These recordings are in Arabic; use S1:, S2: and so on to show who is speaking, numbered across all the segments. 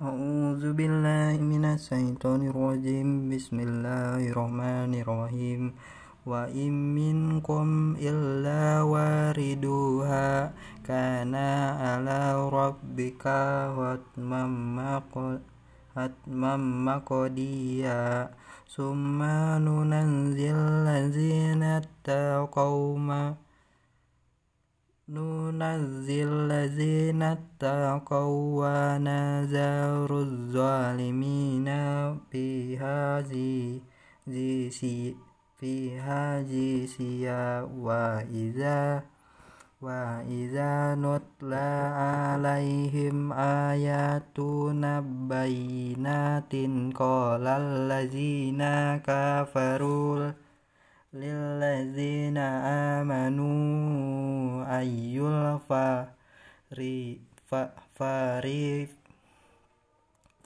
S1: أعوذ بالله من الشيطان الرجيم. بسم الله الرحمن الرحيم. وإن منكم إلا واردها كان على ربك حتما مقضيا. ثم ننزل الذين اتقوا ننزل الذين اتقوا ونذر الظالمين فيها جثيا وإذا وإذا نتلى عليهم آياتنا بينات قال الذين كفروا للذين آمنوا ayyul fari fa, fari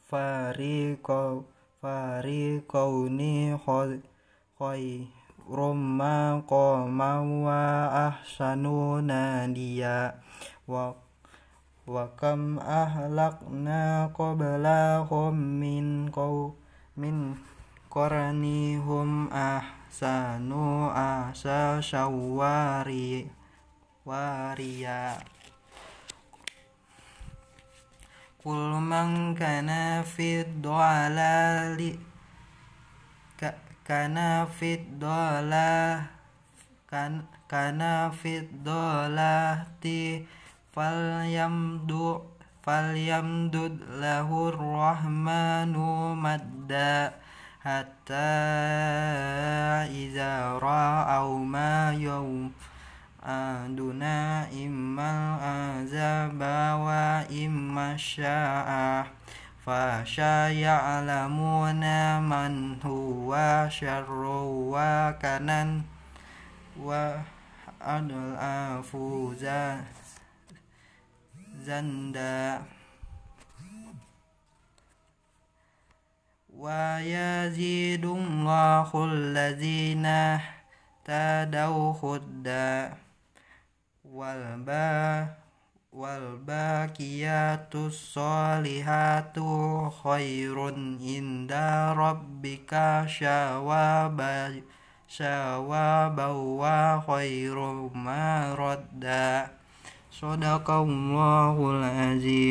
S1: fari kau fari kau ni khoi romma qoma wa ahsanu nadiya. Wa wa kam ahlakna qablahum min qaw min qaranihum ahsanu asa sawari waria. Kul man kana fid dolali kana fid dola kan, kana fid dolati fal yamdu fal yamdud lahur rahmanu madda hatta iza ra'au ma yawm يوعدون إما العذاب وإما الساعة فسيعلمون من هو شر مكانا وأضعف جندا ويزيد الله الذين اهتدوا هدى والباقيات الصالحات خير عند ربك ثوابا وخير مردا صدق الله العظيم.